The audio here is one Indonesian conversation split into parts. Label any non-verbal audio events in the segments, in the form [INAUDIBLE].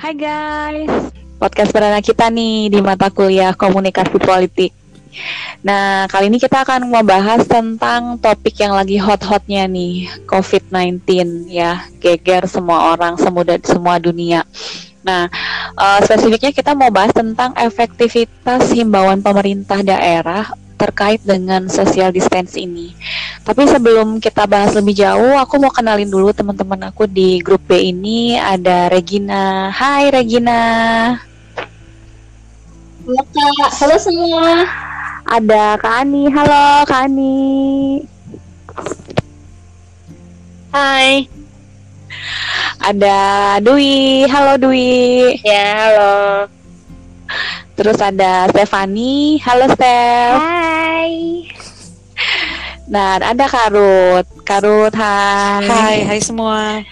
Hai guys, podcast perdana kita nih di mata kuliah komunikasi politik. Nah, kali ini kita akan membahas tentang topik yang lagi hot-hotnya nih, COVID-19 ya, geger semua orang, semudah semua dunia. Nah, uh, spesifiknya kita mau bahas tentang efektivitas himbauan pemerintah daerah terkait dengan social distance ini. Tapi sebelum kita bahas lebih jauh, aku mau kenalin dulu teman-teman aku di grup B ini ada Regina. Hai Regina. Halo Kak, halo semua. Ada Kak Ani. Halo Kak Ani. Hai. Ada Dwi. Halo Dwi. Ya, halo. Terus ada Stefani. Halo Stef. Hai. Nah, ada Karut. Karut, hai. Hai, hai semua.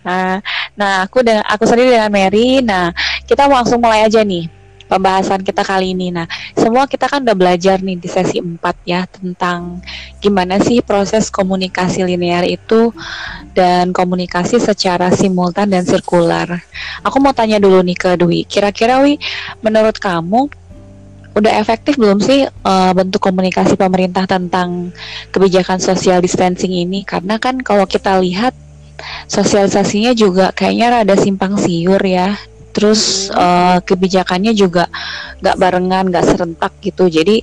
Nah, nah aku dengan aku sendiri dengan Mary. Nah, kita langsung mulai aja nih pembahasan kita kali ini. Nah, semua kita kan udah belajar nih di sesi 4 ya tentang gimana sih proses komunikasi linear itu dan komunikasi secara simultan dan sirkular. Aku mau tanya dulu nih ke Dwi. Kira-kira Wi, menurut kamu udah efektif belum sih uh, bentuk komunikasi pemerintah tentang kebijakan social distancing ini? Karena kan kalau kita lihat sosialisasinya juga kayaknya rada simpang siur ya terus uh, kebijakannya juga nggak barengan nggak serentak gitu. Jadi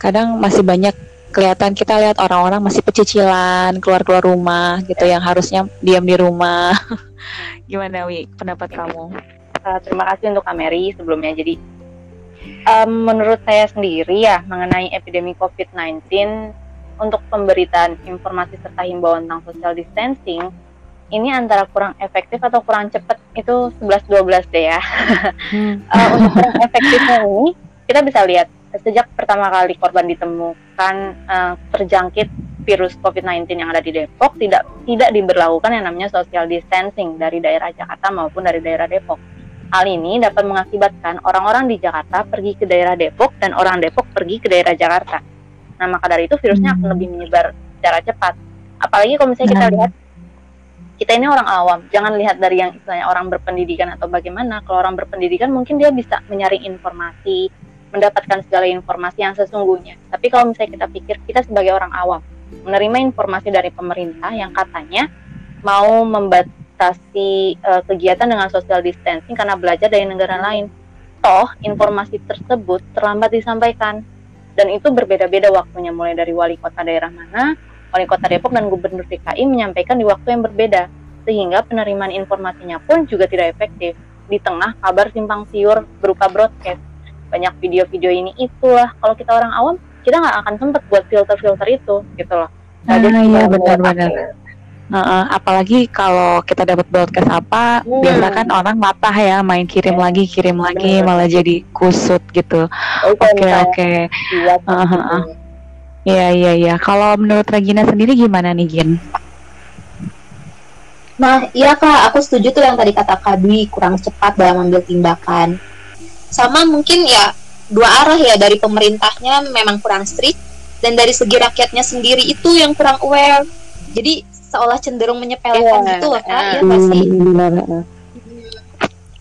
kadang masih banyak kelihatan kita lihat orang-orang masih pecicilan keluar keluar rumah gitu yang harusnya diam di rumah. [LAUGHS] Gimana wi? Pendapat kamu? Uh, terima kasih untuk Kameri sebelumnya. Jadi um, menurut saya sendiri ya mengenai epidemi COVID-19 untuk pemberitaan informasi serta himbauan tentang social distancing ini antara kurang efektif atau kurang cepat itu 11-12 deh ya. Hmm. uh, [LAUGHS] untuk kurang efektifnya ini kita bisa lihat sejak pertama kali korban ditemukan uh, terjangkit virus COVID-19 yang ada di Depok tidak tidak diberlakukan yang namanya social distancing dari daerah Jakarta maupun dari daerah Depok. Hal ini dapat mengakibatkan orang-orang di Jakarta pergi ke daerah Depok dan orang Depok pergi ke daerah Jakarta. Nah, maka dari itu virusnya akan hmm. lebih menyebar secara cepat. Apalagi kalau misalnya kita lihat kita ini orang awam, jangan lihat dari yang istilahnya orang berpendidikan atau bagaimana. Kalau orang berpendidikan mungkin dia bisa menyaring informasi, mendapatkan segala informasi yang sesungguhnya. Tapi kalau misalnya kita pikir kita sebagai orang awam menerima informasi dari pemerintah yang katanya mau membatasi uh, kegiatan dengan social distancing karena belajar dari negara lain. Toh informasi tersebut terlambat disampaikan dan itu berbeda-beda waktunya mulai dari wali kota daerah mana Wali Kota Depok dan Gubernur DKI menyampaikan di waktu yang berbeda, sehingga penerimaan informasinya pun juga tidak efektif di tengah kabar simpang siur berupa broadcast. Banyak video-video ini itulah kalau kita orang awam kita nggak akan sempat buat filter-filter itu gitu loh. Nah, iya benar-benar. Uh, apalagi kalau kita dapat broadcast apa, hmm. biasa kan orang matah ya, main kirim yeah. lagi, kirim lagi, malah jadi kusut gitu. Oke oke. Okay, okay. Iya iya iya. Kalau menurut Regina sendiri gimana nih Gin? Nah, iya kak, aku setuju tuh yang tadi kata Kak Dwi kurang cepat dalam ambil tindakan. Sama mungkin ya dua arah ya dari pemerintahnya memang kurang strict dan dari segi rakyatnya sendiri itu yang kurang aware. Jadi seolah cenderung menyepelekan yeah. gitu loh kak, ya pasti. Hmm,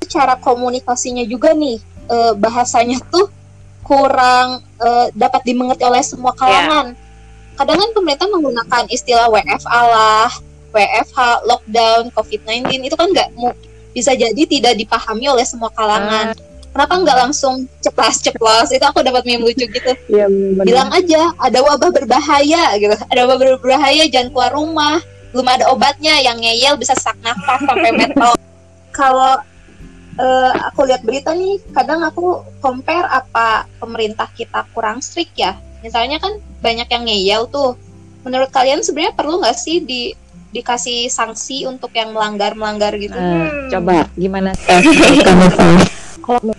cara komunikasinya juga nih eh, bahasanya tuh kurang uh, dapat dimengerti oleh semua kalangan. Yeah. Kadang kan pemerintah menggunakan istilah WFA lah, WFH, lockdown, COVID-19 itu kan nggak bisa jadi tidak dipahami oleh semua kalangan. Uh. Kenapa nggak langsung ceplas-ceplos? Itu aku dapat meme lucu gitu. Yeah, Bilang aja ada wabah berbahaya gitu. Ada wabah berbahaya jangan keluar rumah. Belum ada obatnya yang ngeyel bisa sesak nafas sampai metal. [LAUGHS] Kalau uh, aku lihat berita nih kadang aku compare apa pemerintah kita kurang strict ya. Misalnya kan banyak yang ngeyel tuh. Menurut kalian sebenarnya perlu nggak sih di dikasih sanksi untuk yang melanggar melanggar gitu? Uh, hmm. coba gimana? [LAUGHS] Kalau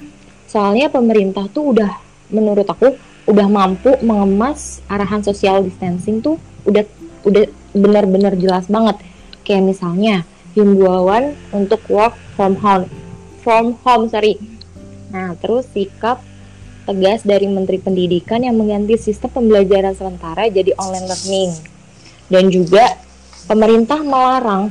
soalnya pemerintah tuh udah menurut aku udah mampu mengemas arahan social distancing tuh udah udah benar-benar jelas banget. Kayak misalnya himbauan untuk work from home from home sorry. Nah terus sikap tegas dari Menteri Pendidikan yang mengganti sistem pembelajaran sementara jadi online learning. Dan juga pemerintah melarang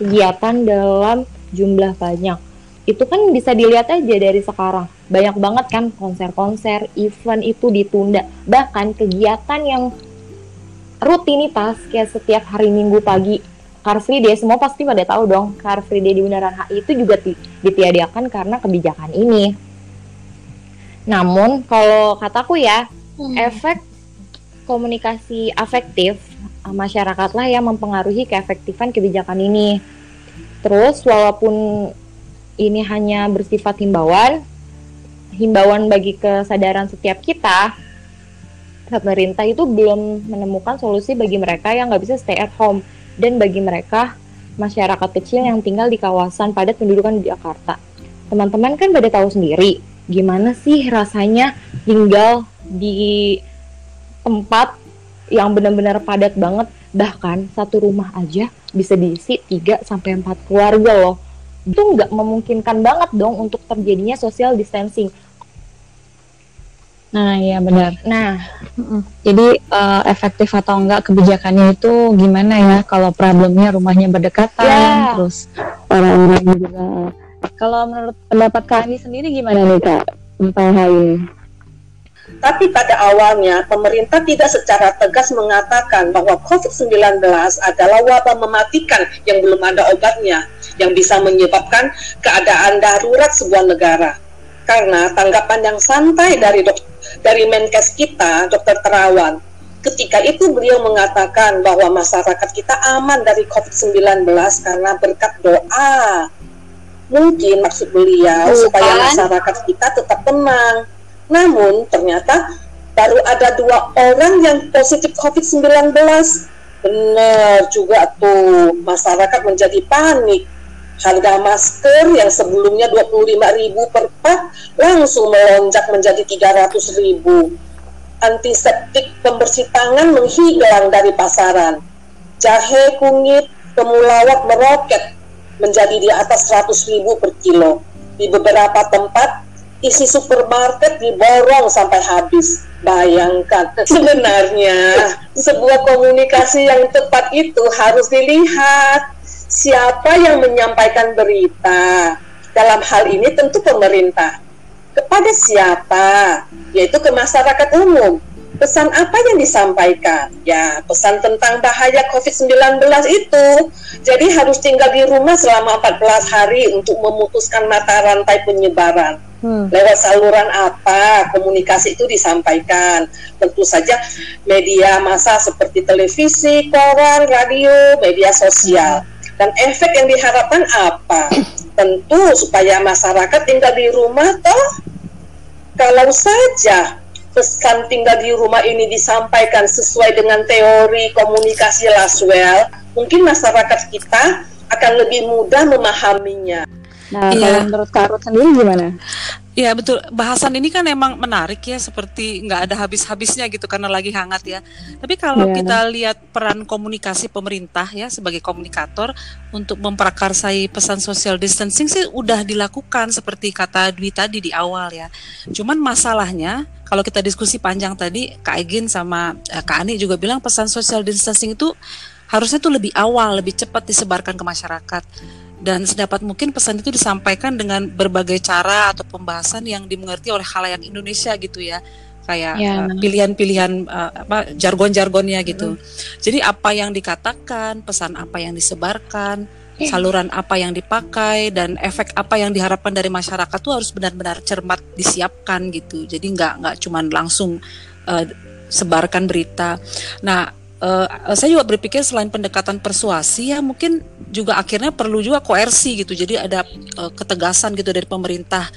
kegiatan dalam jumlah banyak. Itu kan bisa dilihat aja dari sekarang. Banyak banget kan konser-konser event itu ditunda. Bahkan kegiatan yang rutinitas kayak setiap hari minggu pagi Car Free Day semua pasti pada tahu dong Car Free Day di Bundaran HI itu juga ditiadakan karena kebijakan ini. Namun kalau kataku ya hmm. efek komunikasi afektif masyarakat lah yang mempengaruhi keefektifan kebijakan ini. Terus walaupun ini hanya bersifat himbauan, himbauan bagi kesadaran setiap kita, pemerintah itu belum menemukan solusi bagi mereka yang nggak bisa stay at home dan bagi mereka masyarakat kecil yang tinggal di kawasan padat pendudukan di Jakarta. Teman-teman kan pada tahu sendiri gimana sih rasanya tinggal di tempat yang benar-benar padat banget bahkan satu rumah aja bisa diisi 3 sampai 4 keluarga loh itu nggak memungkinkan banget dong untuk terjadinya social distancing. Nah, iya benar. Nah, jadi uh, efektif atau enggak kebijakannya itu gimana ya? Kalau problemnya rumahnya berdekatan, yeah. terus orang-orang juga. Kalau menurut pendapat kami sendiri gimana nih kak tentang hal ini? Tapi pada awalnya, pemerintah tidak secara tegas mengatakan bahwa COVID-19 adalah wabah mematikan yang belum ada obatnya yang bisa menyebabkan keadaan darurat sebuah negara. Karena tanggapan yang santai dari dok dari Menkes kita, Dr. Terawan, ketika itu beliau mengatakan bahwa masyarakat kita aman dari COVID-19 karena berkat doa. Mungkin maksud beliau Bukan. supaya masyarakat kita tetap tenang. Namun ternyata baru ada dua orang yang positif COVID-19. Benar juga tuh, masyarakat menjadi panik Harga masker yang sebelumnya 25.000 per pak langsung melonjak menjadi 300.000. Antiseptik pembersih tangan menghilang dari pasaran. Jahe kunyit temulawak meroket menjadi di atas 100.000 per kilo. Di beberapa tempat isi supermarket diborong sampai habis. Bayangkan, [LAUGHS] sebenarnya sebuah komunikasi yang tepat itu harus dilihat siapa yang menyampaikan berita. Dalam hal ini tentu pemerintah. Kepada siapa? Yaitu ke masyarakat umum. Pesan apa yang disampaikan? Ya, pesan tentang bahaya COVID-19 itu. Jadi harus tinggal di rumah selama 14 hari untuk memutuskan mata rantai penyebaran. Hmm. Lewat saluran apa komunikasi itu disampaikan? Tentu saja media massa seperti televisi, koran, radio, media sosial. Hmm dan efek yang diharapkan apa? [CLEARS THROAT] Tentu supaya masyarakat tinggal di rumah toh. Kalau saja pesan tinggal di rumah ini disampaikan sesuai dengan teori komunikasi Laswell, mungkin masyarakat kita akan lebih mudah memahaminya. Nah, ya. kalau menurut Karut sendiri gimana? Ya betul, bahasan ini kan emang menarik ya, seperti nggak ada habis-habisnya gitu karena lagi hangat ya. Tapi kalau yeah. kita lihat peran komunikasi pemerintah ya sebagai komunikator untuk memprakarsai pesan social distancing sih udah dilakukan seperti kata Dwi tadi di awal ya. Cuman masalahnya kalau kita diskusi panjang tadi, Kak Egin sama eh, Kak Ani juga bilang pesan social distancing itu harusnya tuh lebih awal, lebih cepat disebarkan ke masyarakat dan sedapat mungkin pesan itu disampaikan dengan berbagai cara atau pembahasan yang dimengerti oleh khalayak Indonesia gitu ya kayak ya. uh, pilihan-pilihan uh, apa jargon-jargonnya gitu. Hmm. Jadi apa yang dikatakan, pesan apa yang disebarkan, eh. saluran apa yang dipakai dan efek apa yang diharapkan dari masyarakat tuh harus benar-benar cermat disiapkan gitu. Jadi nggak nggak cuman langsung uh, sebarkan berita. Nah, uh, saya juga berpikir selain pendekatan persuasi ya mungkin juga akhirnya perlu juga koersi gitu jadi ada uh, ketegasan gitu dari pemerintah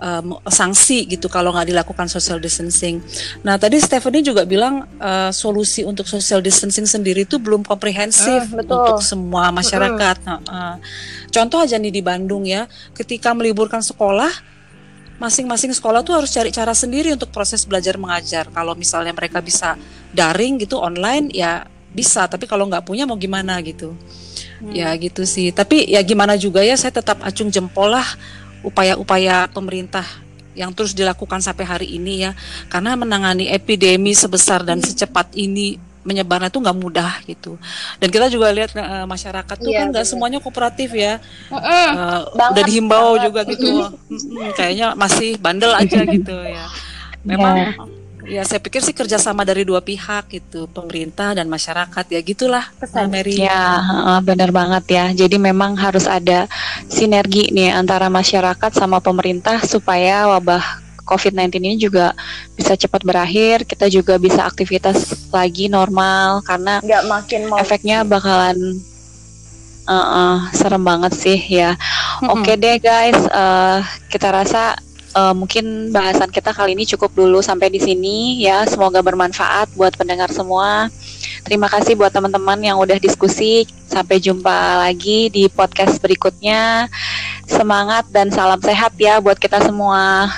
um, sanksi gitu kalau nggak dilakukan social distancing. Nah tadi Stephanie juga bilang uh, solusi untuk social distancing sendiri itu belum komprehensif uh, untuk semua masyarakat. Uh. Nah, uh, contoh aja nih di Bandung ya, ketika meliburkan sekolah masing-masing sekolah tuh harus cari cara sendiri untuk proses belajar mengajar. Kalau misalnya mereka bisa daring gitu online ya bisa, tapi kalau nggak punya mau gimana gitu. Hmm. Ya gitu sih. Tapi ya gimana juga ya saya tetap acung jempol lah upaya-upaya pemerintah yang terus dilakukan sampai hari ini ya karena menangani epidemi sebesar dan secepat ini menyebarnya tuh nggak mudah gitu. Dan kita juga lihat uh, masyarakat tuh Iya, kan nggak semuanya kooperatif ya. Uh, Banget, udah dihimbau banget. juga gitu. Kayaknya masih bandel aja gitu ya. [LAUGHS] Memang ya saya pikir sih kerjasama dari dua pihak gitu, pemerintah dan masyarakat ya gitulah Pesan. Mary. Ya, heeh, benar banget ya. Jadi memang harus ada sinergi nih antara masyarakat sama pemerintah supaya wabah COVID-19 ini juga bisa cepat berakhir. Kita juga bisa aktivitas lagi normal karena nggak makin mau efeknya bakalan eh, eh, serem banget sih ya. Oke deh guys, eh, kita rasa eh, mungkin bahasan kita kali ini cukup dulu sampai di sini ya. Semoga bermanfaat buat pendengar semua. Terima kasih buat teman-teman yang udah diskusi. Sampai jumpa lagi di podcast berikutnya. Semangat dan salam sehat ya buat kita semua.